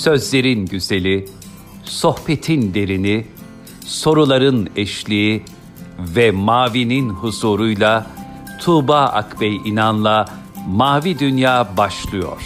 Sözlerin güzeli, sohbetin derini, soruların eşliği ve mavinin huzuruyla Tuğba Akbey İnan'la Mavi Dünya başlıyor.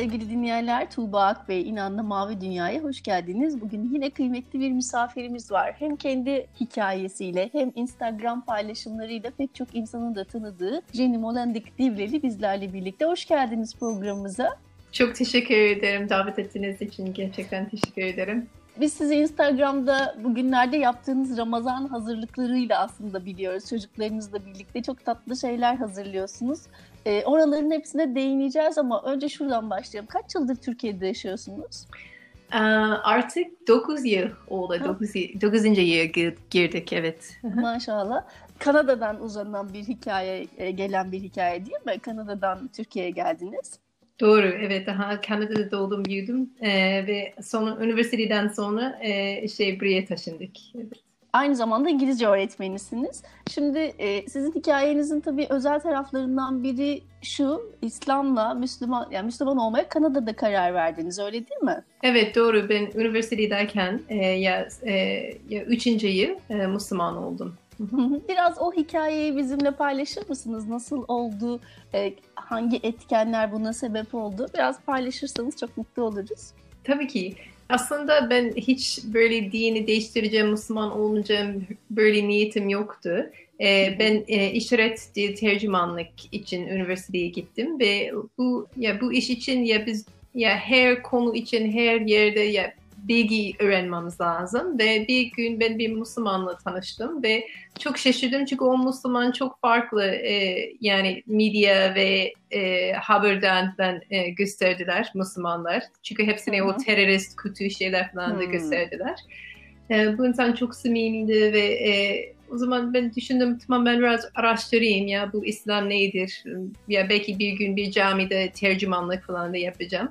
Sevgili dinleyenler, Tuğba Akbey İnanlı Mavi Dünya'ya hoş geldiniz. Bugün yine kıymetli bir misafirimiz var. Hem kendi hikayesiyle hem Instagram paylaşımlarıyla pek çok insanın da tanıdığı Jenny Molendik Divleli bizlerle birlikte. Hoş geldiniz programımıza. Çok teşekkür ederim davet ettiğiniz için. Gerçekten teşekkür ederim. Biz sizi Instagram'da bugünlerde yaptığınız Ramazan hazırlıklarıyla aslında biliyoruz. Çocuklarınızla birlikte çok tatlı şeyler hazırlıyorsunuz. E, oraların hepsine değineceğiz ama önce şuradan başlayalım. Kaç yıldır Türkiye'de yaşıyorsunuz? Ee, artık 9 yıl oldu. 9. 9. yıla girdik evet. Maşallah. Kanada'dan uzanan bir hikaye, e, gelen bir hikaye değil mi? Kanada'dan Türkiye'ye geldiniz. Doğru, evet. Daha Kanada'da doğdum, büyüdüm ee, ve sonra üniversiteden sonra e, şey buraya taşındık. Evet. Aynı zamanda İngilizce öğretmenisiniz. Şimdi e, sizin hikayenizin tabii özel taraflarından biri şu, İslam'la Müslüman, yani Müslüman olmaya Kanada'da karar verdiniz, öyle değil mi? Evet doğru. Ben üniversitedeyken e, ya, e, ya üçüncü yıl e, Müslüman oldum. Biraz o hikayeyi bizimle paylaşır mısınız? Nasıl oldu? E, hangi etkenler buna sebep oldu? Biraz paylaşırsanız çok mutlu oluruz. Tabii ki. Aslında ben hiç böyle dini değiştireceğim, Müslüman olmayacağım böyle niyetim yoktu. Ee, ben e, işaret dil tercümanlık için üniversiteye gittim ve bu ya bu iş için ya biz ya her konu için her yerde ya bilgi öğrenmemiz lazım ve bir gün ben bir Müslümanla tanıştım ve çok şaşırdım çünkü o Müslüman çok farklı e, yani medya ve e, haberden e, gösterdiler Müslümanlar çünkü hepsine Hı-hı. o terörist kötü şeyler falan da gösterdiler. E, bu insan çok samimiydi ve e, o zaman ben düşündüm tamam ben biraz araştırayım ya bu İslam nedir? Ya belki bir gün bir camide tercümanlık falan da yapacağım.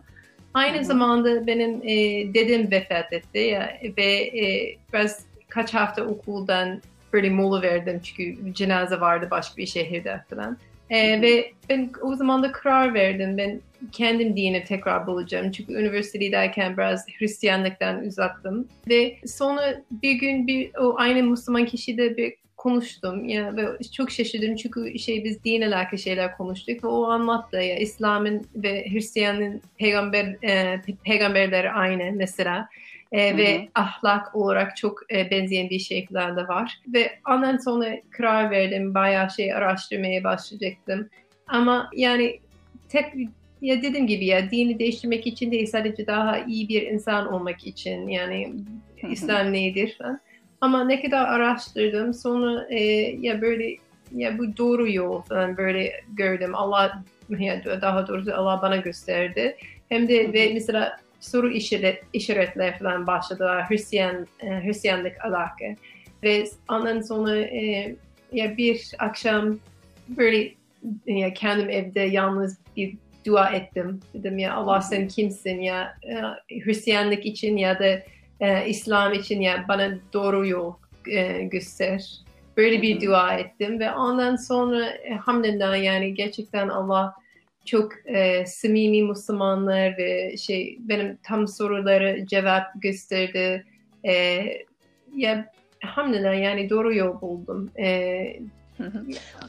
Aynı Hı-hı. zamanda benim e, dedem vefat etti ya, ve e, biraz kaç hafta okuldan böyle mola verdim çünkü cenaze vardı başka bir şehirde falan. E, ve ben o zaman da karar verdim. Ben kendim dini tekrar bulacağım. Çünkü üniversitedeyken biraz Hristiyanlıktan uzaktım. Ve sonra bir gün bir o aynı Müslüman kişi de bir konuştum. Ya ve çok şaşırdım çünkü şey biz din alakalı şeyler konuştuk ve o anlattı ya İslam'ın ve Hristiyan'ın peygamber e, peygamberleri aynı mesela. E, ve ahlak olarak çok e, benzeyen bir şey falan da var. Ve ondan sonra karar verdim bayağı şey araştırmaya başlayacaktım. Ama yani tek ya dediğim gibi ya dini değiştirmek için değil sadece daha iyi bir insan olmak için. Yani İslam nedir falan. Ama ne kadar araştırdım sonra e, ya böyle ya bu doğru yol falan böyle gördüm. Allah ya daha doğrusu Allah bana gösterdi. Hem de ve mesela soru işaret, işaretler falan başladılar Hristiyan e, Hristiyanlık alaka. Ve ondan sonra e, ya bir akşam böyle ya kendim evde yalnız bir dua ettim. Dedim ya Allah sen kimsin ya e, Hristiyanlık için ya da e, İslam için ya bana doğru yol e, göster. Böyle bir dua ettim ve ondan sonra e, yani gerçekten Allah çok e, samimi Müslümanlar ve şey benim tam soruları cevap gösterdi. E, ya hamdülillah yani doğru yol buldum. E,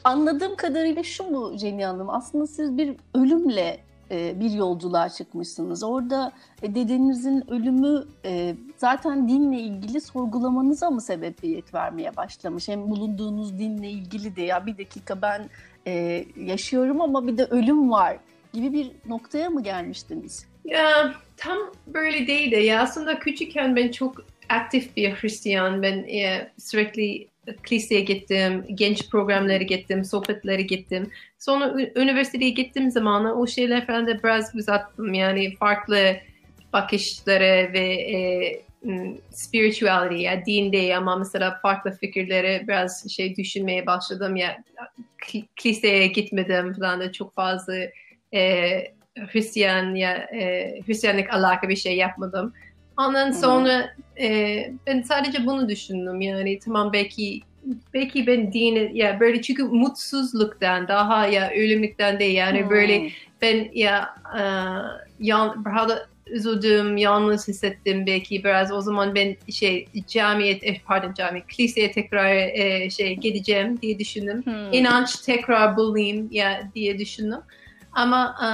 Anladığım kadarıyla şu mu Jenny Hanım? Aslında siz bir ölümle bir yolculuğa çıkmışsınız. Orada e, dedenizin ölümü e, zaten dinle ilgili sorgulamanıza mı sebebiyet vermeye başlamış? Hem bulunduğunuz dinle ilgili de ya bir dakika ben yaşıyorum ama bir de ölüm var gibi bir noktaya mı gelmiştiniz? Ya tam böyle değil de ya aslında küçükken ben çok aktif bir Hristiyan. Ben e, sürekli kiliseye gittim, genç programları gittim, sohbetleri gittim. Sonra üniversiteye gittiğim zaman o şeyler falan da biraz uzattım. Yani farklı bakışları ve e, spirituality ya dinde ama mesela farklı fikirleri biraz şey düşünmeye başladım ya kiliseye gitmedim falan da çok fazla e, Hristiyan ya e, Hristiyanlık alakalı bir şey yapmadım. Ondan sonra e, ben sadece bunu düşündüm yani tamam belki belki ben dini ya böyle çünkü mutsuzluktan daha ya ölümlükten değil yani hmm. böyle ben ya e, yan, daha üzüldüm, yalnız hissettim belki biraz o zaman ben şey camiye, eh, pardon cami, kiliseye tekrar e, şey gideceğim diye düşündüm. Hmm. İnanç tekrar bulayım ya diye düşündüm. Ama e,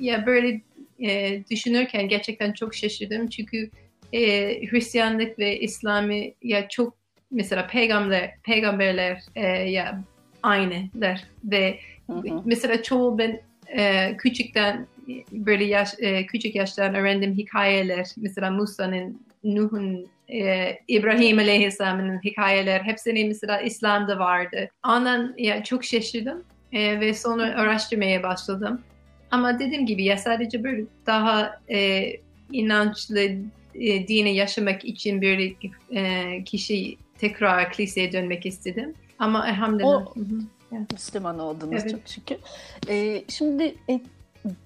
ya böyle e, düşünürken gerçekten çok şaşırdım çünkü e, Hristiyanlık ve İslami ya çok mesela peygamber peygamberler e, ya aynılar ve hı hı. mesela çoğu ben e, küçükten böyle yaş, e, küçük yaştan öğrendim hikayeler mesela Musa'nın Nuh'un e, İbrahim Aleyhisselam'ın hikayeler hepsini mesela İslam'da vardı. Ondan ya çok şaşırdım e, ve sonra araştırmaya başladım. Ama dediğim gibi ya sadece böyle daha e, inançlı e, dini yaşamak için bir e, kişi tekrar kiliseye dönmek istedim. Ama elhamdülillah. O, Müslüman oldunuz evet. çok şükür. Ee, şimdi e,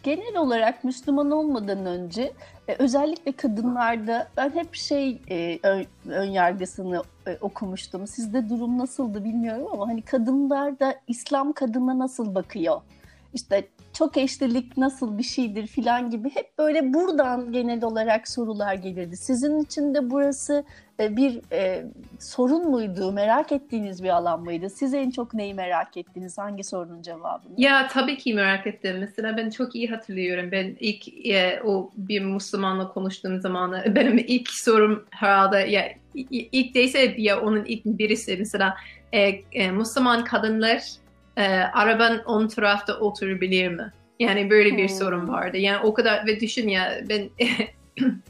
genel olarak Müslüman olmadan önce e, özellikle kadınlarda ben hep şey e, ön, ön yargısını e, okumuştum. Sizde durum nasıldı bilmiyorum ama hani kadınlarda İslam kadına nasıl bakıyor? İşte çok eşlilik nasıl bir şeydir filan gibi hep böyle buradan genel olarak sorular gelirdi. Sizin için de burası e, bir e, sorun muydu? Merak ettiğiniz bir alan mıydı? Siz en çok neyi merak ettiniz? Hangi sorunun cevabını? Ya tabii ki merak ettim. Mesela ben çok iyi hatırlıyorum. Ben ilk e, o bir Müslümanla konuştuğum zaman benim ilk sorum herhalde ya ilk değilse ya onun ilk birisi mesela e, e, Müslüman kadınlar e, araban on tarafta oturabilir mi? Yani böyle bir hmm. sorun vardı. Yani o kadar ve düşün ya ben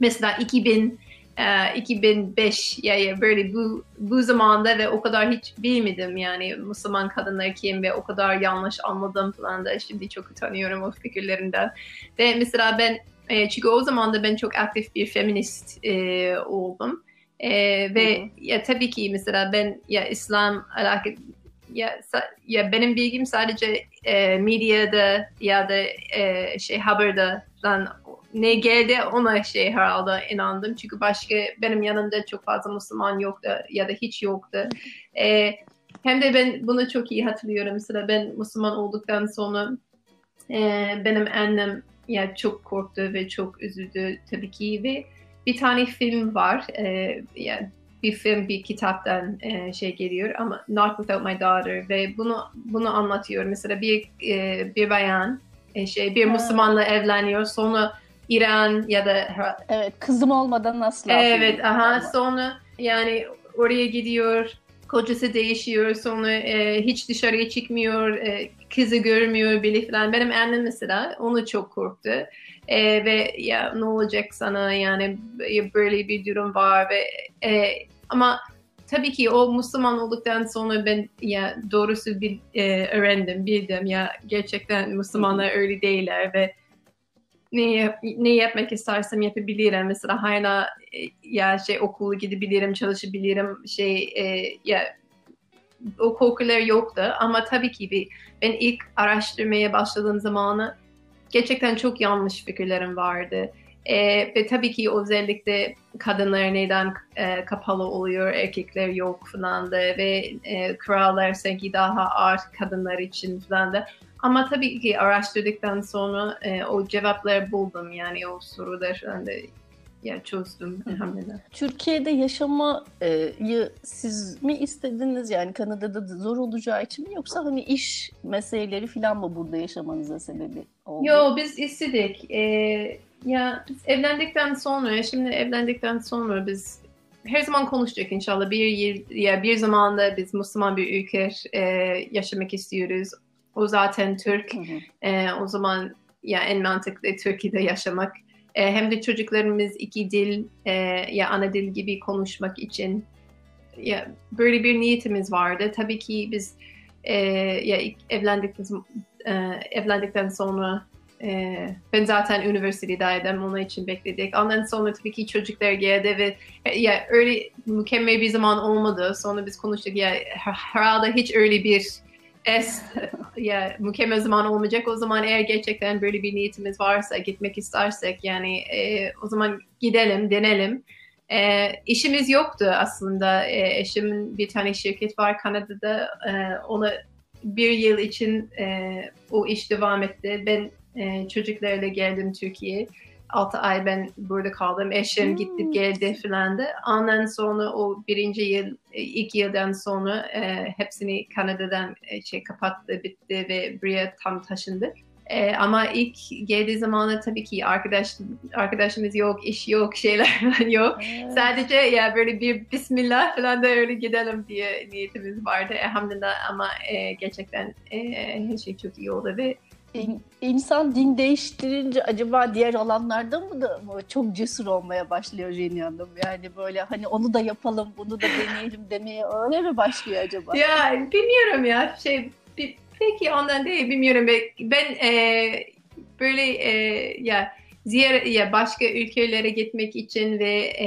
mesela 2000 e, 2005 ya, ya böyle bu bu zamanda ve o kadar hiç bilmedim yani Müslüman kadınlar kim ve o kadar yanlış anladım falan da şimdi çok utanıyorum o fikirlerinden. Ve mesela ben e, çünkü o zaman da ben çok aktif bir feminist e, oldum. E, ve hı hı. ya tabii ki mesela ben ya İslam alakalı ya, ya benim bilgim sadece e, medyada ya da e, şey haberde falan ne geldi ona şey herhalde inandım. Çünkü başka benim yanımda çok fazla Müslüman yoktu ya da hiç yoktu. E, hem de ben bunu çok iyi hatırlıyorum. Mesela ben Müslüman olduktan sonra e, benim annem ya çok korktu ve çok üzüldü tabii ki ve bir tane film var. E, yani bir film, bir kitaptan e, şey geliyor ama Not Without My Daughter ve bunu bunu anlatıyor. Mesela bir e, bir bayan e, şey bir Müslümanla evleniyor sonra İran ya da evet kızım olmadan nasıl Evet, aha sonra yani oraya gidiyor kocası değişiyor sonra e, hiç dışarıya çıkmıyor e, kızı görmüyor bile falan. Benim annem mesela onu çok korktu. E, ve ya ne olacak sana? Yani böyle bir durum var ve e, ama tabii ki o Müslüman olduktan sonra ben ya doğrusu bir e, öğrendim bildim. Ya gerçekten Müslümanlar öyle değiller ve ne, ne yapmak istersem yapabilirim. Mesela hala e, ya şey okulu gidebilirim, çalışabilirim. Şey e, ya o korkular yoktu ama tabii ki bir, ben ilk araştırmaya başladığım zamanı gerçekten çok yanlış fikirlerim vardı. E, ve tabii ki özellikle kadınlar neden e, kapalı oluyor, erkekler yok falan da ve e, krallar sanki daha ağır kadınlar için falan da. Ama tabii ki araştırdıktan sonra e, o cevapları buldum yani o soruları da ya çözdüm elhamdülillah. Türkiye'de yaşamayı siz mi istediniz yani Kanada'da da zor olacağı için mi yoksa hani iş meseleleri falan mı burada yaşamanıza sebebi oldu? Yo biz istedik. Ee, ya biz evlendikten sonra şimdi evlendikten sonra biz her zaman konuşacak inşallah bir yıl ya bir zamanda biz Müslüman bir ülke e, yaşamak istiyoruz. O zaten Türk. Hı hı. E, o zaman ya en mantıklı Türkiye'de yaşamak. E, hem de çocuklarımız iki dil e, ya ana dil gibi konuşmak için ya böyle bir niyetimiz vardı. Tabii ki biz e, ya evlendikten e, evlendikten sonra e, ben zaten üniversitedeydim onun için bekledik. Ondan sonra tabii ki çocuklar geldi ve ya öyle mükemmel bir zaman olmadı. Sonra biz konuştuk ya herhalde hiç öyle bir es ya mükemmel zaman olmayacak. O zaman eğer gerçekten böyle bir niyetimiz varsa gitmek istersek yani e, o zaman gidelim, denelim. E, işimiz yoktu aslında. E, eşimin bir tane şirket var Kanada'da. E, ona bir yıl için e, o iş devam etti. Ben e, çocuklarla geldim Türkiye'ye. 6 ay ben burada kaldım. Eşim hmm. gitti geldi falan da. Ondan sonra o birinci yıl, e, ilk yıldan sonra e, hepsini Kanada'dan e, şey kapattı, bitti ve buraya tam taşındık. E, ama ilk geldiği zamanlar tabii ki arkadaş arkadaşımız yok, iş yok, şeyler falan yok. Evet. Sadece ya böyle bir Bismillah falan da öyle gidelim diye niyetimiz vardı. Elhamdülillah ama e, gerçekten e, her şey çok iyi oldu ve İnsan din değiştirince acaba diğer alanlarda mı da mı çok cesur olmaya başlıyor Jenny Hanım? Yani böyle hani onu da yapalım, bunu da deneyelim demeye öyle mi başlıyor acaba? Ya bilmiyorum ya. Şey peki ondan değil bilmiyorum. Ben e, böyle e, ya ziyaret ya başka ülkelere gitmek için ve e,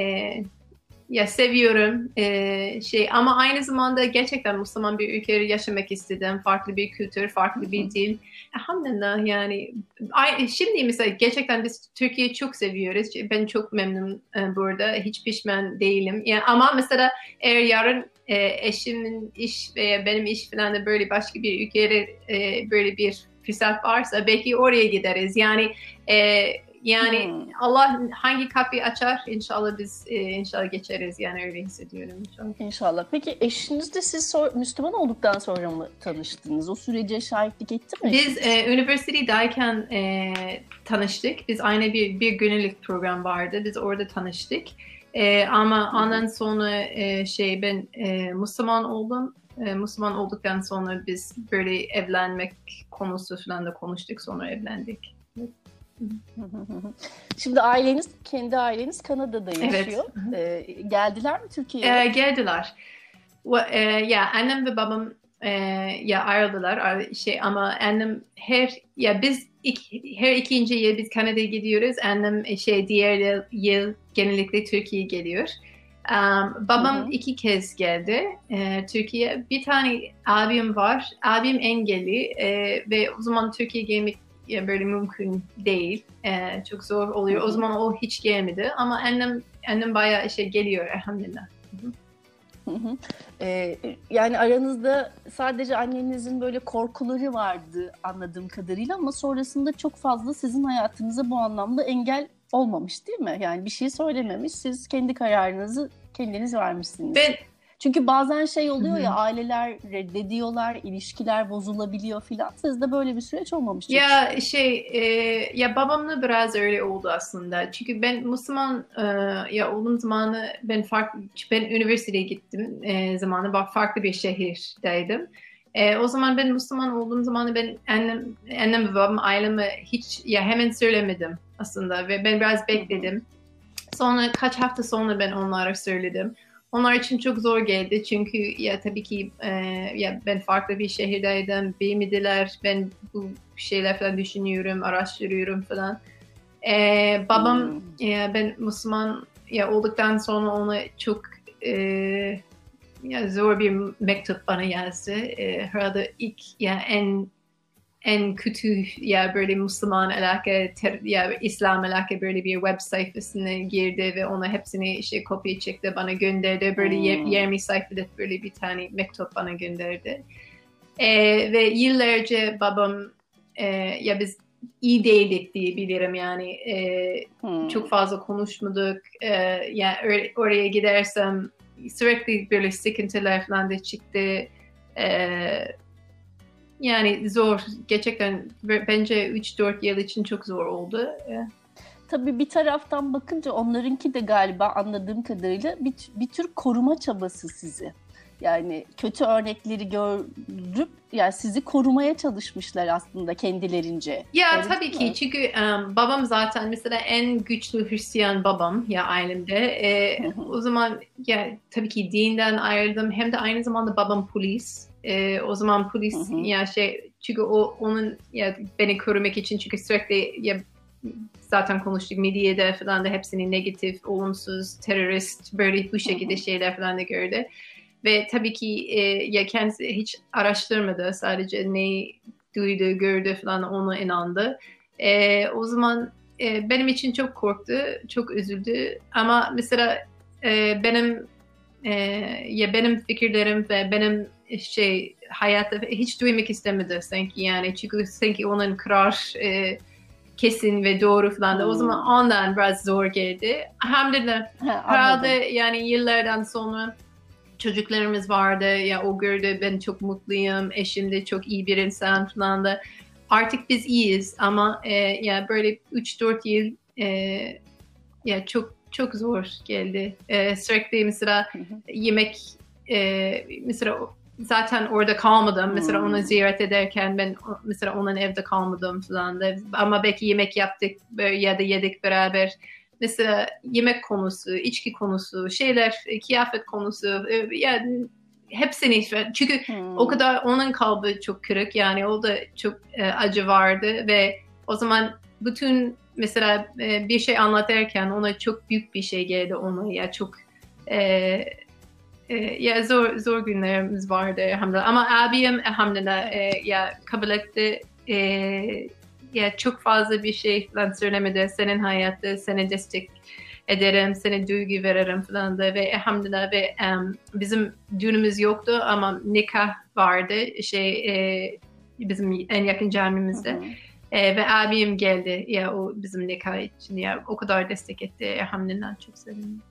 ya seviyorum ee, şey ama aynı zamanda gerçekten Müslüman bir ülkede yaşamak istedim. Farklı bir kültür, farklı bir dil. Elhamdülillah yani şimdi mesela gerçekten biz Türkiye'yi çok seviyoruz. Ben çok memnunum e, burada. Hiç pişman değilim. Yani ama mesela eğer yarın e, eşimin iş veya benim iş falan da böyle başka bir ülkede e, böyle bir fırsat varsa belki oraya gideriz. Yani e, yani hmm. Allah hangi kapıyı açar inşallah biz e, inşallah geçeriz yani öyle hissediyorum inşallah. İnşallah. Peki eşiniz de siz sor, Müslüman olduktan sonra mı tanıştınız? O sürece şahitlik etti mi? Biz e, üniversitedeyken e, tanıştık. Biz aynı bir, bir günlük program vardı. Biz orada tanıştık. E, ama hmm. ondan sonra e, şey ben e, Müslüman oldum. E, Müslüman olduktan sonra biz böyle evlenmek konusu falan da konuştuk sonra evlendik. Şimdi aileniz, kendi aileniz Kanada'da yaşıyor. Evet. Ee, geldiler mi Türkiye'ye? Ee, geldiler. E, ya annem ve babam e, ya ayrıldılar şey ama annem her ya biz iki, her ikinci yıl biz Kanada'ya gidiyoruz. Annem e, şey diğer yıl, yıl genellikle Türkiye'ye geliyor. Um, babam hı hı. iki kez geldi e, Türkiye. Bir tane abim var. Abim engelli e, ve o zaman Türkiye'ye gelmek böyle mümkün değil. Ee, çok zor oluyor. O zaman o hiç gelmedi ama annem annem bayağı şey geliyor elhamdülillah. Ee, yani aranızda sadece annenizin böyle korkuları vardı anladığım kadarıyla ama sonrasında çok fazla sizin hayatınıza bu anlamda engel olmamış değil mi? Yani bir şey söylememiş, siz kendi kararınızı kendiniz vermişsiniz. Ben çünkü bazen şey oluyor ya aileler reddediyorlar, ilişkiler bozulabiliyor filan. Sizde böyle bir süreç olmamış. Ya şey e, ya babamla biraz öyle oldu aslında. Çünkü ben Müslüman e, ya olduğum zamanı ben farklı ben üniversiteye gittim e, zamanı bak farklı bir şehirdeydim. E, o zaman ben Müslüman olduğum zamanı ben annem, annem ve babam aileme hiç ya hemen söylemedim aslında ve ben biraz bekledim. Sonra kaç hafta sonra ben onlara söyledim. Onlar için çok zor geldi çünkü ya tabii ki e, ya ben farklı bir şehirdeydim, bilmediler, ben bu şeyler falan düşünüyorum, araştırıyorum falan. E, babam hmm. ya ben Müslüman ya olduktan sonra ona çok e, ya zor bir mektup bana yazdı. E, herhalde ilk ya en en kötü ya böyle Müslüman alaka ter, ya İslam alaka böyle bir web sayfasına girdi ve ona hepsini işte kopya çekti bana gönderdi. Böyle hmm. 20 sayfada böyle bir tane mektup bana gönderdi. Ee, ve yıllarca babam e, ya biz iyi değildik diye bilirim yani e, hmm. çok fazla konuşmadık. E, yani or- oraya gidersem sürekli böyle sıkıntılar falan da çıktı. E, yani zor. Gerçekten bence 3-4 yıl için çok zor oldu. Tabii bir taraftan bakınca onlarınki de galiba anladığım kadarıyla bir, bir tür koruma çabası sizi. Yani kötü örnekleri görüp yani sizi korumaya çalışmışlar aslında kendilerince. Ya Öyle tabii ki mi? çünkü um, babam zaten mesela en güçlü Hristiyan babam ya ailemde. E, o zaman ya tabii ki dinden ayrıldım hem de aynı zamanda babam polis. E, o zaman polis hı hı. ya şey çünkü o onun ya beni korumak için çünkü sürekli ya zaten konuştuk medyada falan da hepsini negatif, olumsuz, terörist böyle bu şekilde şeyler falan da gördü. ve tabii ki e, ya kendisi hiç araştırmadı sadece ne duydu gördü falan ona inandı. E, o zaman e, benim için çok korktu, çok üzüldü ama mesela e, benim e, ya benim fikirlerim ve benim şey hayatta hiç duymak istemedi sanki yani çünkü sanki onun karar e, kesin ve doğru falan da. Hmm. O zaman ondan biraz zor geldi. Hamdülillah. Herhalde yani yıllardan sonra çocuklarımız vardı. Ya o gördü ben çok mutluyum. Eşim de çok iyi bir insan falan da. Artık biz iyiyiz ama e, ya böyle 3-4 yıl e, ya çok çok zor geldi. E, sürekli mesela yemek e, mesela zaten orada kalmadım. Hmm. Mesela onu ziyaret ederken ben mesela onun evde kalmadım falan da. Ama belki yemek yaptık ya da yedik beraber. Mesela yemek konusu, içki konusu, şeyler, kıyafet konusu yani hepsini çünkü hmm. o kadar onun kalbi çok kırık yani o da çok e, acı vardı ve o zaman bütün mesela e, bir şey anlatırken ona çok büyük bir şey geldi ona ya çok e, e, ya zor zor günlerimiz vardı elhamdülillah. Ama abim elhamdülillah e, ya kabul etti. E, ya çok fazla bir şey falan söylemedi. Senin hayatta seni destek ederim, seni duygu veririm falan da ve elhamdülillah ve um, bizim düğünümüz yoktu ama nikah vardı şey e, bizim en yakın camimizde. Hı hı. E, ve abim geldi ya o bizim nikah için ya o kadar destek etti elhamdülillah çok sevindim.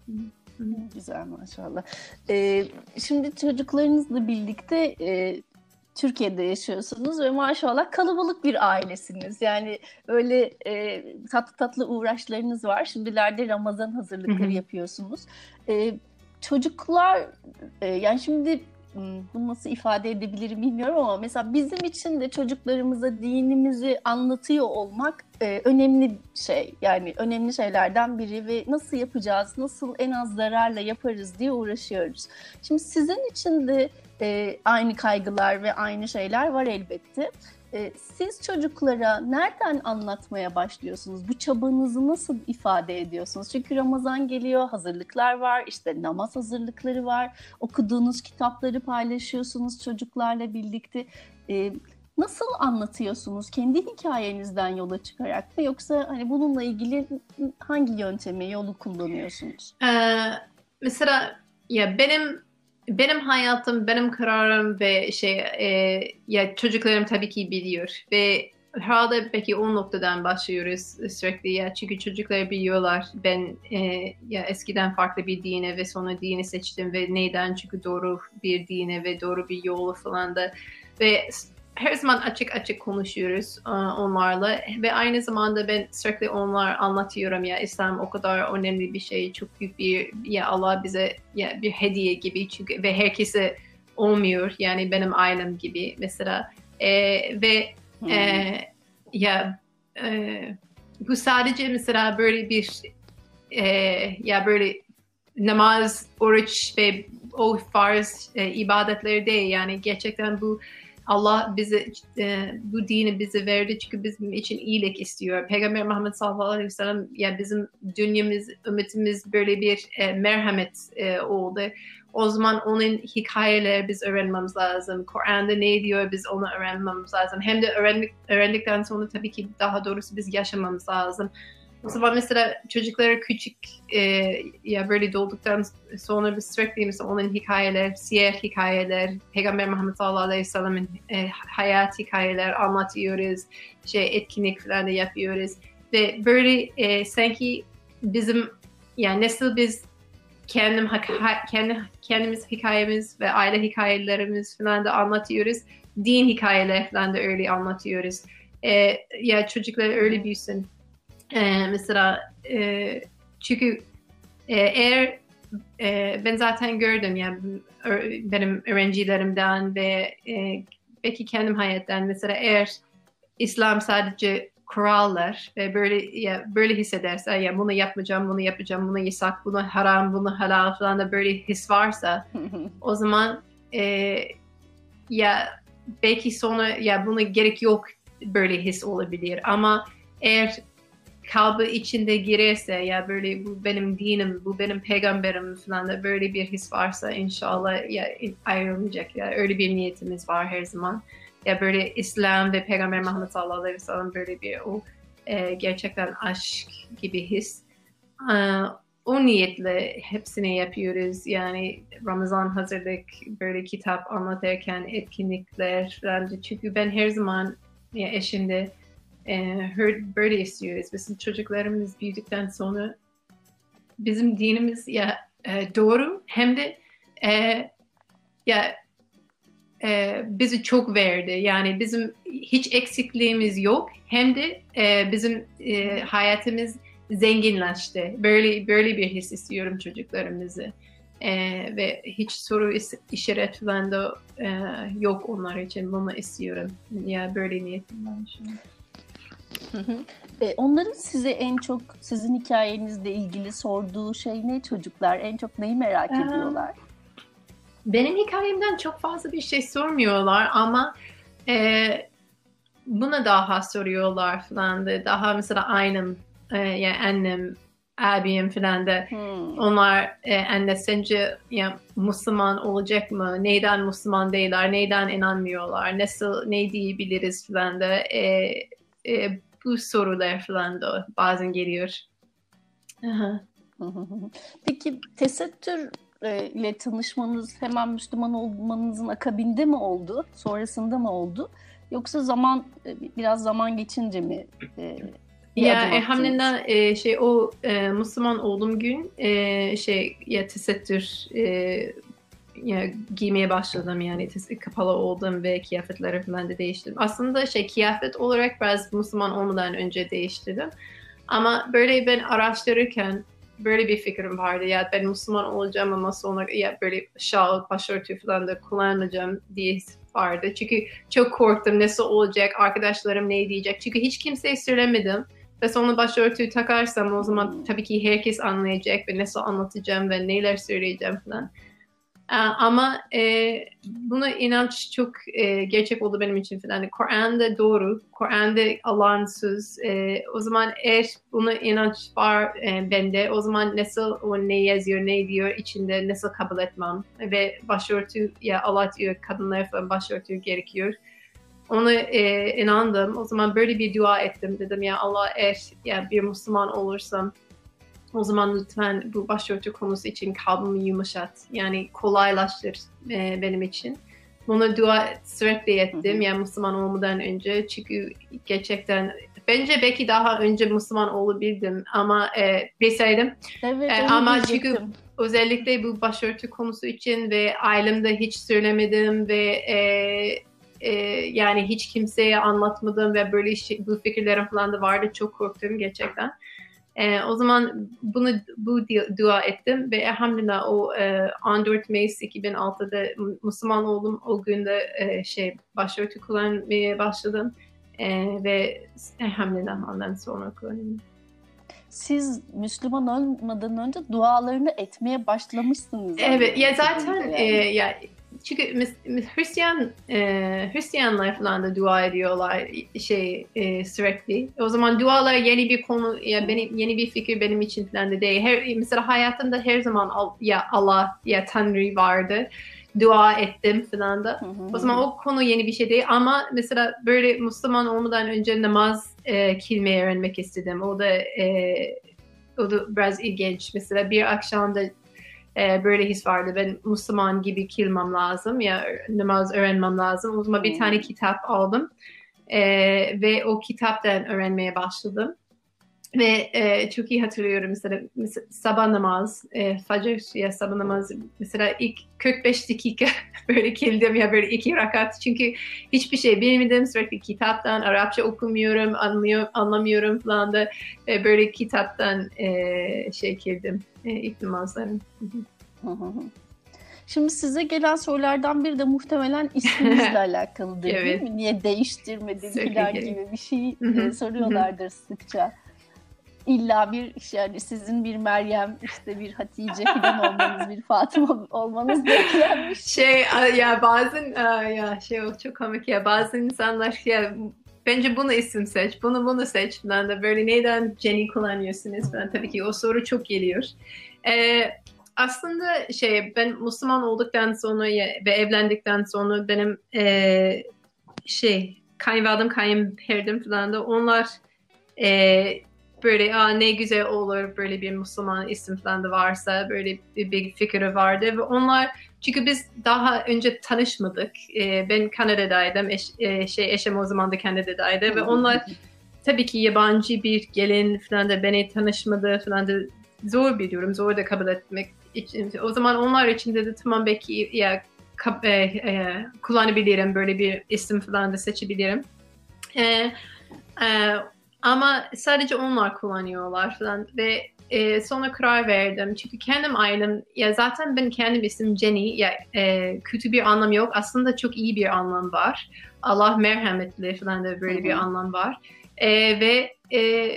Güzel maşallah. Ee, şimdi çocuklarınızla birlikte e, Türkiye'de yaşıyorsunuz ve maşallah kalabalık bir ailesiniz. Yani öyle e, tatlı tatlı uğraşlarınız var. Şimdilerde Ramazan hazırlıkları yapıyorsunuz. E, çocuklar e, yani şimdi bunu nasıl ifade edebilirim bilmiyorum ama mesela bizim için de çocuklarımıza dinimizi anlatıyor olmak e, önemli şey. Yani önemli şeylerden biri ve nasıl yapacağız, nasıl en az zararla yaparız diye uğraşıyoruz. Şimdi sizin için de e, aynı kaygılar ve aynı şeyler var elbette. Ee, siz çocuklara nereden anlatmaya başlıyorsunuz? Bu çabanızı nasıl ifade ediyorsunuz? Çünkü Ramazan geliyor, hazırlıklar var, işte namaz hazırlıkları var, okuduğunuz kitapları paylaşıyorsunuz çocuklarla birlikte. Ee, nasıl anlatıyorsunuz? Kendi hikayenizden yola çıkarak mı yoksa hani bununla ilgili hangi yöntemi, yolu kullanıyorsunuz? Ee, mesela ya benim benim hayatım, benim kararım ve şey e, ya çocuklarım tabii ki biliyor ve herhalde peki o noktadan başlıyoruz sürekli ya. Çünkü çocuklar biliyorlar. Ben e, ya eskiden farklı bir dine ve sonra dini seçtim ve neden çünkü doğru bir dine ve doğru bir yolu falan da ve her zaman açık açık konuşuyoruz e, onlarla. Ve aynı zamanda ben sürekli onlar anlatıyorum ya İslam o kadar önemli bir şey çok büyük bir ya Allah bize ya bir hediye gibi. Çünkü ve herkese olmuyor yani benim ailem gibi mesela. E, ve hmm. e, ya e, bu sadece mesela böyle bir e, ya böyle namaz, oruç ve o farz e, ibadetleri değil. Yani gerçekten bu Allah bize e, bu dini bize verdi çünkü bizim için iyilik istiyor. Peygamber Muhammed sallallahu aleyhi ve sellem ya bizim dünyamız, ümmetimiz böyle bir e, merhamet e, oldu. O zaman onun hikayeleri biz öğrenmemiz lazım. Kur'an'da ne diyor biz onu öğrenmemiz lazım. Hem de öğrendik, öğrendikten sonra tabii ki daha doğrusu biz yaşamamız lazım. O zaman mesela çocuklara küçük e, ya böyle doğduktan sonra biz sürekli mesela onun hikayeler, siyer hikayeler, Peygamber Muhammed sallallahu aleyhi ve sellem'in e, hayat hikayeler anlatıyoruz. Şey etkinlik falan da yapıyoruz. Ve böyle e, sanki bizim yani nasıl biz kendim kendi kendimiz hikayemiz ve aile hikayelerimiz falan da anlatıyoruz. Din hikayeler falan da öyle anlatıyoruz. E, ya çocuklar öyle büyüsün e, mesela e, çünkü e, eğer e, ben zaten gördüm yani benim öğrencilerimden ve e, belki kendim hayattan mesela eğer İslam sadece kurallar ve böyle ya böyle hissederse ya bunu yapmayacağım, bunu yapacağım, bunu yasak, bunu haram, bunu halal falan da böyle his varsa o zaman e, ya belki sonra ya buna gerek yok böyle his olabilir. Ama eğer kalbi içinde girerse ya böyle bu benim dinim, bu benim peygamberim falan da böyle bir his varsa inşallah ya ayrılmayacak ya öyle bir niyetimiz var her zaman. Ya böyle İslam ve Peygamber Muhammed sallallahu aleyhi ve sellem böyle bir o e, gerçekten aşk gibi his. E, o niyetle hepsini yapıyoruz. Yani Ramazan hazırlık, böyle kitap anlatırken etkinlikler falan. Çünkü ben her zaman ya eşimde e, böyle istiyoruz. Bizim çocuklarımız büyüdükten sonra bizim dinimiz ya e, doğru hem de e, ya e, bizi çok verdi. Yani bizim hiç eksikliğimiz yok. Hem de e, bizim e, hayatımız zenginleşti. Böyle böyle bir his istiyorum çocuklarımızı. E, ve hiç soru işaret falan da e, yok onlar için. Bunu istiyorum. Ya böyle niyetim var şimdi. E, onların size en çok sizin hikayenizle ilgili sorduğu şey ne çocuklar? En çok neyi merak ee, ediyorlar? Benim hikayemden çok fazla bir şey sormuyorlar ama e, buna daha soruyorlar falan da daha mesela aynım e, yani annem abim falan da hmm. onlar e, anne sence ya, Müslüman olacak mı? Neyden Müslüman değiller? Neyden inanmıyorlar? Nasıl ne diyebiliriz falan da e, e, bu sorular falan da bazen geliyor. Aha. Peki tesettür e, ile tanışmanız hemen Müslüman olmanızın akabinde mi oldu? Sonrasında mı oldu? Yoksa zaman e, biraz zaman geçince mi e, ya elhamdülillah e, şey o e, Müslüman olduğum gün e, şey ya tesettür e, ya, giymeye başladım yani kapalı oldum ve kıyafetleri falan da değiştirdim. Aslında şey kıyafet olarak biraz Müslüman olmadan önce değiştirdim. Ama böyle ben araştırırken böyle bir fikrim vardı. Ya ben Müslüman olacağım ama sonra ya böyle şal, başörtü falan da kullanmayacağım diye vardı. Çünkü çok korktum nasıl olacak, arkadaşlarım ne diyecek. Çünkü hiç kimseye söylemedim. Ve sonra başörtüyü takarsam o zaman tabii ki herkes anlayacak ve nasıl anlatacağım ve neler söyleyeceğim falan. Ee, ama e, buna inanç çok e, gerçek oldu benim için falan. Kur'an'da doğru, Kur'an'da Allah'ın söz. E, o zaman eğer buna inanç var e, bende, o zaman nasıl o ne yazıyor, ne diyor içinde nasıl kabul etmem. Ve başörtü, ya Allah diyor kadınlar falan başörtü gerekiyor. Ona e, inandım. O zaman böyle bir dua ettim. Dedim ya Allah eğer ya bir Müslüman olursam o zaman lütfen bu başörtü konusu için kalbimi yumuşat. Yani kolaylaştır e, benim için. Bunu dua sürekli ettim. Yani Müslüman olmadan önce. Çünkü gerçekten bence belki daha önce Müslüman olabildim ama e, bilseydim. Evet, e, ama çünkü özellikle bu başörtü konusu için ve ailemde hiç söylemedim ve e, e, yani hiç kimseye anlatmadım ve böyle şey, bu fikirlerim falan da vardı. Çok korktum gerçekten. E, o zaman bunu bu dua ettim ve elhamdülillah o e, 14 Mayıs 2006'da Müslüman oldum. O günde e, şey başörtü kullanmaya başladım e, ve elhamdülillah ondan sonra kullanıyorum. Siz Müslüman olmadan önce dualarını etmeye başlamışsınız. Evet ya zaten yani. e, ya çünkü Hristiyan e, Hristiyanlar falan da dua ediyorlar şey e, sürekli. O zaman dualar yeni bir konu ya benim yeni bir fikir benim için falan da değil. Her, mesela hayatımda her zaman ya Allah ya Tanrı vardı. Dua ettim falan da. O zaman o konu yeni bir şey değil ama mesela böyle Müslüman olmadan önce namaz e, kilmeyi öğrenmek istedim. O da e, o da biraz ilginç. Mesela bir akşamda e, böyle his vardı. Ben Müslüman gibi kilmem lazım ya namaz öğrenmem lazım. O zaman bir tane kitap aldım e, ve o kitaptan öğrenmeye başladım. Ve e, çok iyi hatırlıyorum mesela, mesela sabah namaz, e, facir ya sabah namaz mesela ilk 45 dakika böyle kildim ya böyle iki rakat. Çünkü hiçbir şey bilmedim sürekli kitaptan Arapça okumuyorum, anlıyor, anlamıyorum falan da e, böyle kitaptan e, şey kildim e, ilk namazlarım. Şimdi size gelen sorulardan biri de muhtemelen isminizle alakalıdır evet. değil mi? Niye değiştirmedin filan gibi bir şey e, soruyorlardır sıkça illa bir yani sizin bir Meryem işte bir Hatice falan olmanız bir Fatıma olmanız beklenmiş. Şey ya bazen ya şey o çok komik ya bazen insanlar ya bence bunu isim seç, bunu bunu seç falan da böyle neden Jenny kullanıyorsunuz falan tabii ki o soru çok geliyor. Ee, aslında şey ben Müslüman olduktan sonra ve evlendikten sonra benim e, şey kayınvalidem, kayınpederim falan da onlar e, böyle Aa, ne güzel olur böyle bir Müslüman isim falan da varsa böyle bir, bir fikri vardı ve onlar çünkü biz daha önce tanışmadık. E, ben Kanada'daydım. Eş, e, şey eşim o zaman da Kanada'daydı ve onlar tabii ki yabancı bir gelin falan da beni tanışmadı falan da zor biliyorum. Zor da kabul etmek için. O zaman onlar için dedi tamam belki ya e, e, kullanabilirim böyle bir isim falan da seçebilirim. E, e, ama sadece onlar kullanıyorlar falan ve e, sonra karar verdim. Çünkü kendim ailem, ya zaten ben kendim isim Jenny, ya e, kötü bir anlam yok. Aslında çok iyi bir anlam var. Allah merhametli falan da böyle Hı-hı. bir anlam var. E, ve e,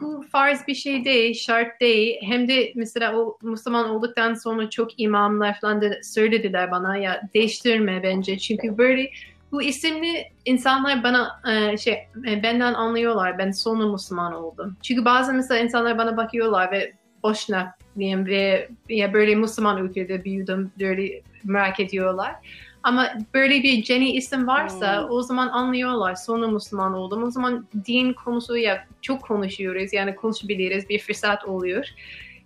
bu farz bir şey değil, şart değil. Hem de mesela o Müslüman olduktan sonra çok imamlar falan da söylediler bana ya değiştirme bence. Çünkü böyle bu isimli insanlar bana e, şey e, benden anlıyorlar. Ben sonu Müslüman oldum. Çünkü bazen mesela insanlar bana bakıyorlar ve boşuna diyeyim ve ya böyle Müslüman ülkede büyüdüm böyle merak ediyorlar. Ama böyle bir Jenny isim varsa hmm. o zaman anlıyorlar sonu Müslüman oldum. O zaman din konusu ya çok konuşuyoruz yani konuşabiliriz bir fırsat oluyor.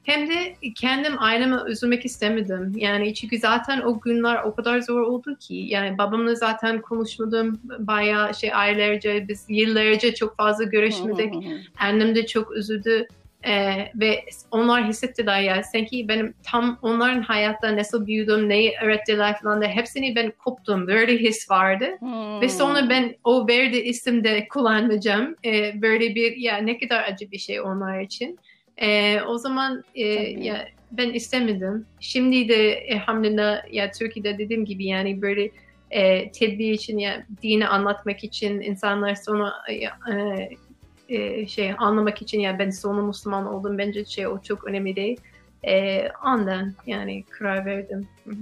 Hem de kendim aileme üzülmek istemedim. Yani çünkü zaten o günler o kadar zor oldu ki. Yani babamla zaten konuşmadım bayağı şey aylarca, biz yıllarca çok fazla görüşmedik. Annem de çok üzüldü. Ee, ve onlar hissettiler ya sanki benim tam onların hayatta nasıl büyüdüm, neyi öğrettiler falan da hepsini ben koptum. Böyle his vardı. Hmm. Ve sonra ben o verdi isimde kullanmayacağım. Ee, böyle bir ya ne kadar acı bir şey onlar için. E, o zaman e, ya ben istemedim. Şimdi de elhamdülillah ya Türkiye'de dediğim gibi yani böyle e, tedbir için ya dini anlatmak için insanlar sonra e, e, şey anlamak için ya ben sonu Müslüman oldum bence şey o çok önemli değil. E, andan yani karar verdim. Hı-hı.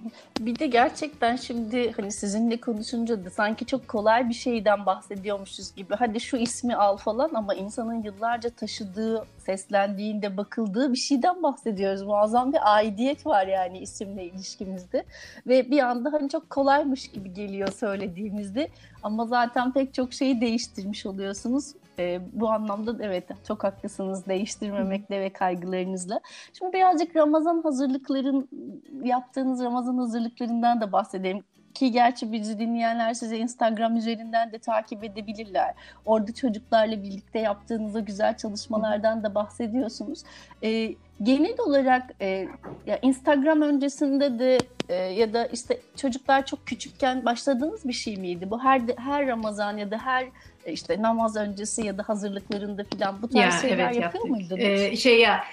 Bir de gerçekten şimdi hani sizinle konuşunca da sanki çok kolay bir şeyden bahsediyormuşuz gibi. Hadi şu ismi al falan ama insanın yıllarca taşıdığı, seslendiğinde bakıldığı bir şeyden bahsediyoruz. Muazzam bir aidiyet var yani isimle ilişkimizde. Ve bir anda hani çok kolaymış gibi geliyor söylediğimizde. Ama zaten pek çok şeyi değiştirmiş oluyorsunuz. E, bu anlamda evet çok haklısınız değiştirmemekle ve kaygılarınızla. Şimdi birazcık Ramazan hazırlıkların yaptığınız Ramazan hazırlıklarından da bahsedelim ki gerçi bizi dinleyenler size Instagram üzerinden de takip edebilirler. Orada çocuklarla birlikte yaptığınız o güzel çalışmalardan da bahsediyorsunuz. E, genel olarak e, ya Instagram öncesinde de e, ya da işte çocuklar çok küçükken başladığınız bir şey miydi? Bu her her Ramazan ya da her e, işte namaz öncesi ya da hazırlıklarında falan bu tarz ya, şeyler evet, yapıyor muydunuz? Ee, şey ya,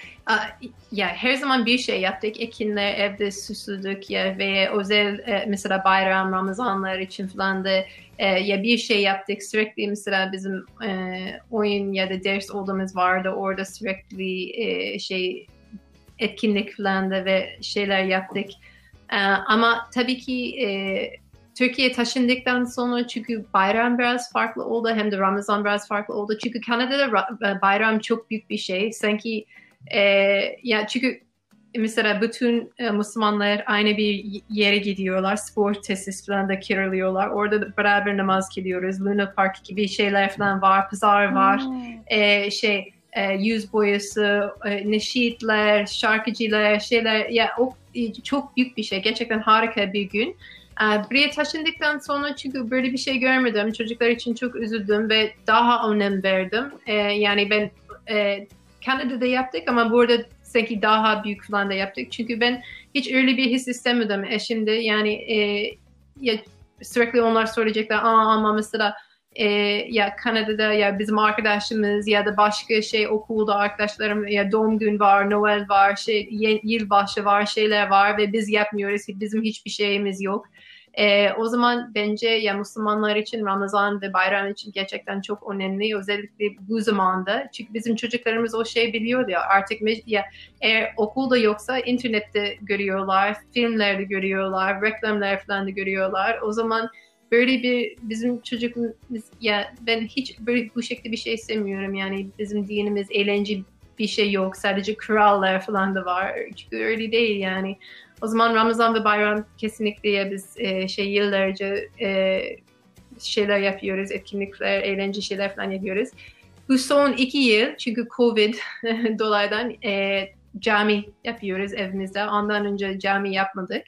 ya her zaman bir şey yaptık. Ekinler evde süsledik ya ve özel e, mesela bayram, Ramazanlar için falan da e, ya bir şey yaptık. Sürekli mesela bizim e, oyun ya da ders olduğumuz vardı. Orada sürekli şey etkinlik falan da ve şeyler yaptık. Ama tabii ki Türkiye taşındıktan sonra çünkü bayram biraz farklı oldu hem de Ramazan biraz farklı oldu. Çünkü Kanada'da bayram çok büyük bir şey. Sanki e, ya çünkü mesela bütün e, Müslümanlar aynı bir yere gidiyorlar. Spor tesis falan da kiralıyorlar. Orada da beraber namaz kılıyoruz. Luna Park gibi şeyler falan var. Pazar var. Hmm. E, şey e, yüz boyası, e, neşitler, şarkıcılar, şeyler. Ya o e, çok büyük bir şey. Gerçekten harika bir gün. Ee, buraya taşındıktan sonra çünkü böyle bir şey görmedim. Çocuklar için çok üzüldüm ve daha önem verdim. Ee, yani ben e, Kanada'da yaptık ama burada sanki daha büyük falan da yaptık. Çünkü ben hiç öyle bir his istemedim eşimde. Yani e, ya, sürekli onlar soracaklar Aa, ama mesela e, ya Kanada'da ya bizim arkadaşımız ya da başka şey okulda arkadaşlarım ya doğum gün var, Noel var, şey yılbaşı var, şeyler var ve biz yapmıyoruz. Bizim hiçbir şeyimiz yok. E, o zaman bence ya Müslümanlar için Ramazan ve bayram için gerçekten çok önemli. Özellikle bu zamanda. Çünkü bizim çocuklarımız o şey biliyor ya artık ya eğer okulda yoksa internette görüyorlar, filmlerde görüyorlar, reklamlar falan da görüyorlar. O zaman böyle bir bizim çocukluk ya ben hiç böyle bu şekilde bir şey istemiyorum yani bizim dinimiz eğlence bir şey yok sadece kurallar falan da var çünkü öyle değil yani o zaman Ramazan ve Bayram kesinlikle biz e, şey yıllarca e, şeyler yapıyoruz etkinlikler eğlence şeyler falan yapıyoruz bu son iki yıl çünkü Covid dolaydan e, cami yapıyoruz evimizde. Ondan önce cami yapmadık.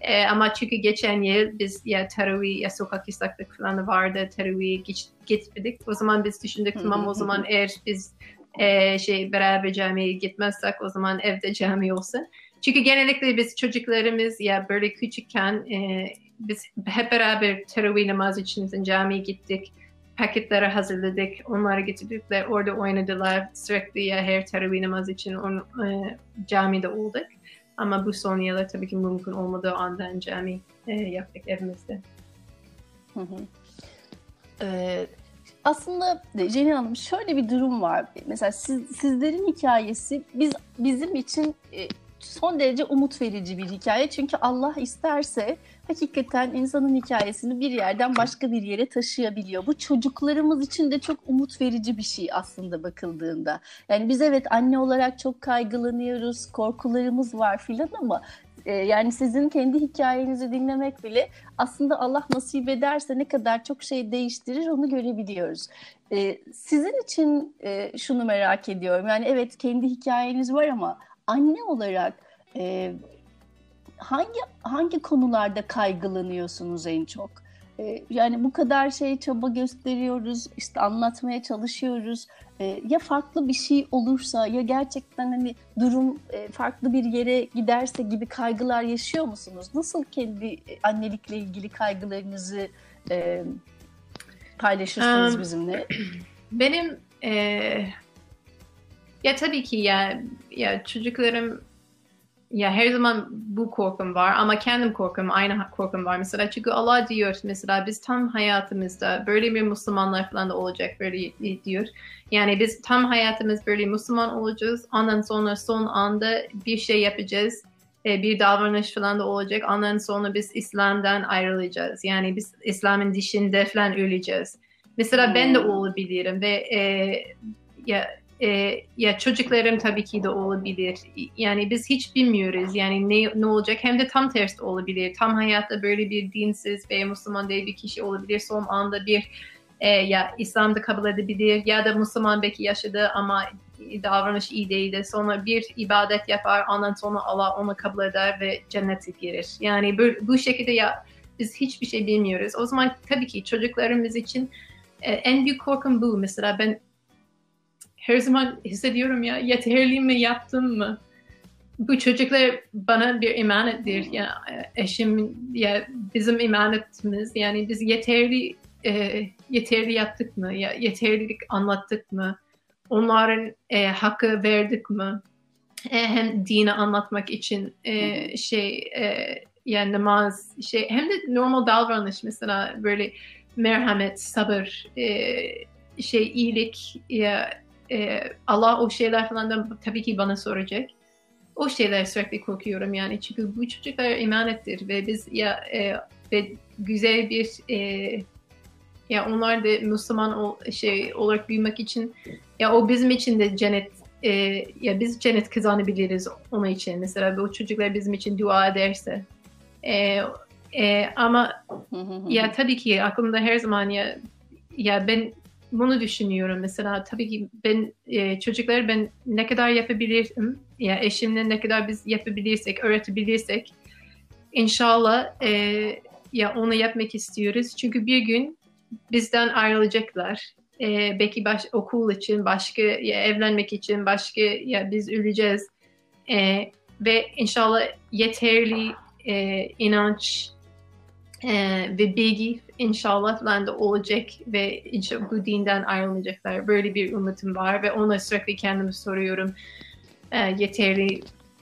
E, ama çünkü geçen yıl biz ya teravih ya sokak yasaklık falan vardı. Teravih gitmedik. O zaman biz düşündük tamam o zaman eğer biz e, şey beraber camiye gitmezsek o zaman evde cami olsun. Çünkü genellikle biz çocuklarımız ya böyle küçükken e, biz hep beraber teravih namazı için camiye gittik paketleri hazırladık. Onları getirdik ve orada oynadılar. Sürekli ya her teravih namazı için on, e, camide olduk. Ama bu son yıllar tabii ki mümkün olmadığı andan cami e, yaptık evimizde. Hı hı. Ee, aslında Jenny Hanım şöyle bir durum var. Mesela siz, sizlerin hikayesi biz bizim için e, son derece umut verici bir hikaye. Çünkü Allah isterse hakikaten insanın hikayesini bir yerden başka bir yere taşıyabiliyor. Bu çocuklarımız için de çok umut verici bir şey aslında bakıldığında. Yani biz evet anne olarak çok kaygılanıyoruz, korkularımız var filan ama e, yani sizin kendi hikayenizi dinlemek bile aslında Allah nasip ederse ne kadar çok şey değiştirir onu görebiliyoruz. E, sizin için e, şunu merak ediyorum. Yani evet kendi hikayeniz var ama anne olarak e, hangi hangi konularda kaygılanıyorsunuz en çok? E, yani bu kadar şey çaba gösteriyoruz, işte anlatmaya çalışıyoruz. E, ya farklı bir şey olursa ya gerçekten hani durum e, farklı bir yere giderse gibi kaygılar yaşıyor musunuz? Nasıl kendi annelikle ilgili kaygılarınızı e, paylaşırsınız um, bizimle? Benim e, ya tabii ki ya ya çocuklarım ya her zaman bu korkum var ama kendim korkum aynı korkum var mesela çünkü Allah diyor mesela biz tam hayatımızda böyle bir Müslümanlar falan da olacak böyle diyor. Yani biz tam hayatımız böyle Müslüman olacağız ondan sonra son anda bir şey yapacağız e, bir davranış falan da olacak ondan sonra biz İslam'dan ayrılacağız yani biz İslam'ın dışında falan öleceğiz. Mesela ben de hmm. olabilirim ve e, ya e, ya çocuklarım tabii ki de olabilir. Yani biz hiç bilmiyoruz yani ne, ne olacak hem de tam tersi olabilir. Tam hayatta böyle bir dinsiz veya Müslüman değil bir kişi olabilir. Son anda bir e, ya İslam'da kabul edebilir ya da Müslüman belki yaşadı ama davranış iyi değildi. Sonra bir ibadet yapar ondan sonra Allah onu kabul eder ve cennete girer. Yani bu, bu şekilde ya biz hiçbir şey bilmiyoruz. O zaman tabii ki çocuklarımız için e, en büyük korkum bu. Mesela ben her zaman hissediyorum ya yeterli mi yaptım mı? Bu çocuklar bana bir emanettir. Ya eşim ya bizim emanetimiz. Yani biz yeterli e, yeterli yaptık mı? Ya yeterlilik anlattık mı? Onların e, hakkı verdik mi? E, hem dini anlatmak için e, şey e, yani namaz şey hem de normal davranış mesela böyle merhamet, sabır, e, şey iyilik ya e, Allah o şeyler falan da tabii ki bana soracak. O şeyler sürekli korkuyorum yani. Çünkü bu çocuklar emanettir ve biz ya e, ve güzel bir e, ya onlar da Müslüman ol, şey olarak büyümek için ya o bizim için de cennet e, ya biz cennet kazanabiliriz onun için. Mesela bu çocuklar bizim için dua ederse. E, e, ama ya tabii ki aklımda her zaman ya ya ben bunu düşünüyorum. Mesela tabii ki ben e, çocuklar ben ne kadar yapabilirim? Ya eşimle ne kadar biz yapabilirsek öğretebilirsek inşallah e, ya onu yapmak istiyoruz. Çünkü bir gün bizden ayrılacaklar. E, belki baş, okul için başka ya evlenmek için başka ya biz öleceğiz. E, ve inşallah yeterli e, inanç e, ve bilgi inşallah falan da olacak ve bu dinden ayrılmayacaklar. Böyle bir ümitim var ve ona sürekli kendime soruyorum e, yeterli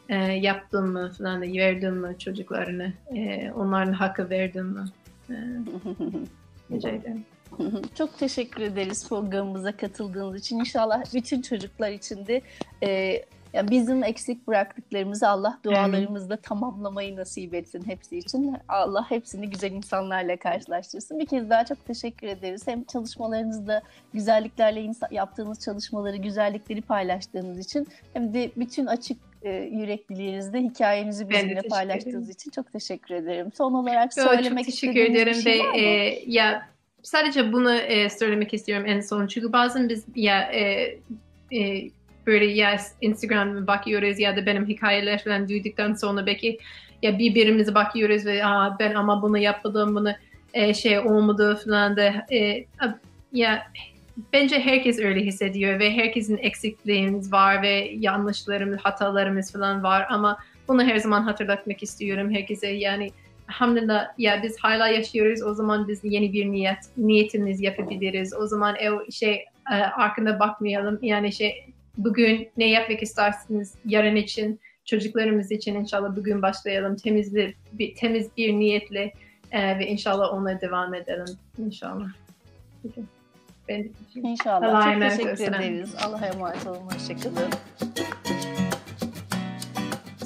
e, yaptın mı falan da verdin mi çocuklarını e, onların hakkı verdin mi? E, rica ederim. Çok teşekkür ederiz programımıza katıldığınız için. İnşallah bütün çocuklar için de e, Yani bizim eksik bıraktıklarımızı Allah dualarımızla tamamlamayı nasip etsin hepsi için. Allah hepsini güzel insanlarla karşılaştırsın. Bir kez daha çok teşekkür ederiz. Hem çalışmalarınızda güzelliklerle yaptığınız çalışmaları, güzellikleri paylaştığınız için hem de bütün açık e, yürekliliğinizde hikayenizi bizimle paylaştığınız için çok teşekkür ederim. Son olarak Yo, söylemek teşekkür ederim bir şey ve e, ya sadece bunu e, söylemek istiyorum en son çünkü bazen biz ya e, e, böyle ya Instagram'a bakıyoruz ya da benim hikayeler falan duyduktan sonra belki ya birbirimize bakıyoruz ve Aa, ben ama bunu yapmadım bunu e, şey olmadı falan da e, ya bence herkes öyle hissediyor ve herkesin eksikliğimiz var ve yanlışlarımız, hatalarımız falan var ama bunu her zaman hatırlatmak istiyorum herkese. Yani hamdülillah ya biz hala yaşıyoruz o zaman biz yeni bir niyet niyetimiz yapabiliriz. O zaman ev şey e, arkında bakmayalım. Yani şey bugün ne yapmak istersiniz yarın için çocuklarımız için inşallah bugün başlayalım temiz bir, temiz bir niyetle e, ve inşallah ona devam edelim inşallah. Ben İnşallah. Çok teşekkür ederiz. Allah'a emanet olun. Hoşçakalın.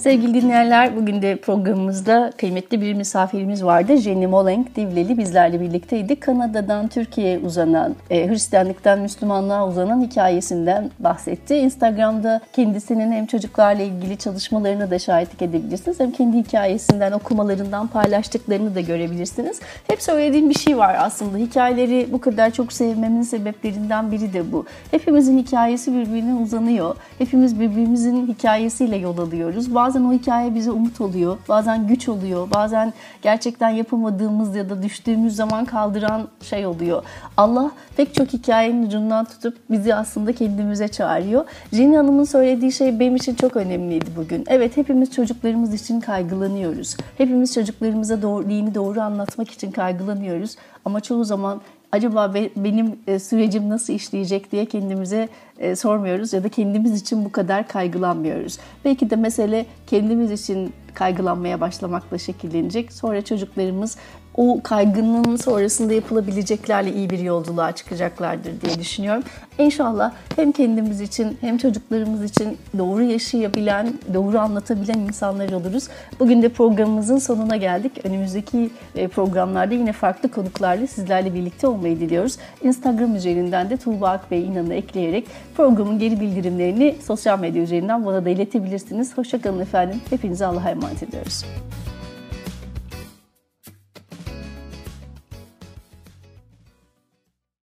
Sevgili dinleyenler, bugün de programımızda kıymetli bir misafirimiz vardı. Jenny Molenk Divleli bizlerle birlikteydi. Kanada'dan Türkiye'ye uzanan, e, Hristiyanlıktan Müslümanlığa uzanan hikayesinden bahsetti. Instagram'da kendisinin hem çocuklarla ilgili çalışmalarını da şahitlik edebilirsiniz. Hem kendi hikayesinden, okumalarından paylaştıklarını da görebilirsiniz. Hep söylediğim bir şey var aslında. Hikayeleri bu kadar çok sevmemin sebeplerinden biri de bu. Hepimizin hikayesi birbirine uzanıyor. Hepimiz birbirimizin hikayesiyle yol alıyoruz. Bazı bazen o hikaye bize umut oluyor, bazen güç oluyor, bazen gerçekten yapamadığımız ya da düştüğümüz zaman kaldıran şey oluyor. Allah pek çok hikayenin ucundan tutup bizi aslında kendimize çağırıyor. Jenny Hanım'ın söylediği şey benim için çok önemliydi bugün. Evet hepimiz çocuklarımız için kaygılanıyoruz. Hepimiz çocuklarımıza doğru, dini doğru anlatmak için kaygılanıyoruz. Ama çoğu zaman acaba benim e, sürecim nasıl işleyecek diye kendimize e, sormuyoruz ya da kendimiz için bu kadar kaygılanmıyoruz. Belki de mesele kendimiz için kaygılanmaya başlamakla şekillenecek. Sonra çocuklarımız o kaygının sonrasında yapılabileceklerle iyi bir yolculuğa çıkacaklardır diye düşünüyorum. İnşallah hem kendimiz için hem çocuklarımız için doğru yaşayabilen, doğru anlatabilen insanlar oluruz. Bugün de programımızın sonuna geldik. Önümüzdeki e, programlarda yine farklı konuklarla sizlerle birlikte olmayı diliyoruz. Instagram üzerinden de Tuğba Akbey İnan'ı ekleyerek programın geri bildirimlerini sosyal medya üzerinden bana da iletebilirsiniz. Hoşçakalın efendim. Hepinize Allah'a emanet ediyoruz.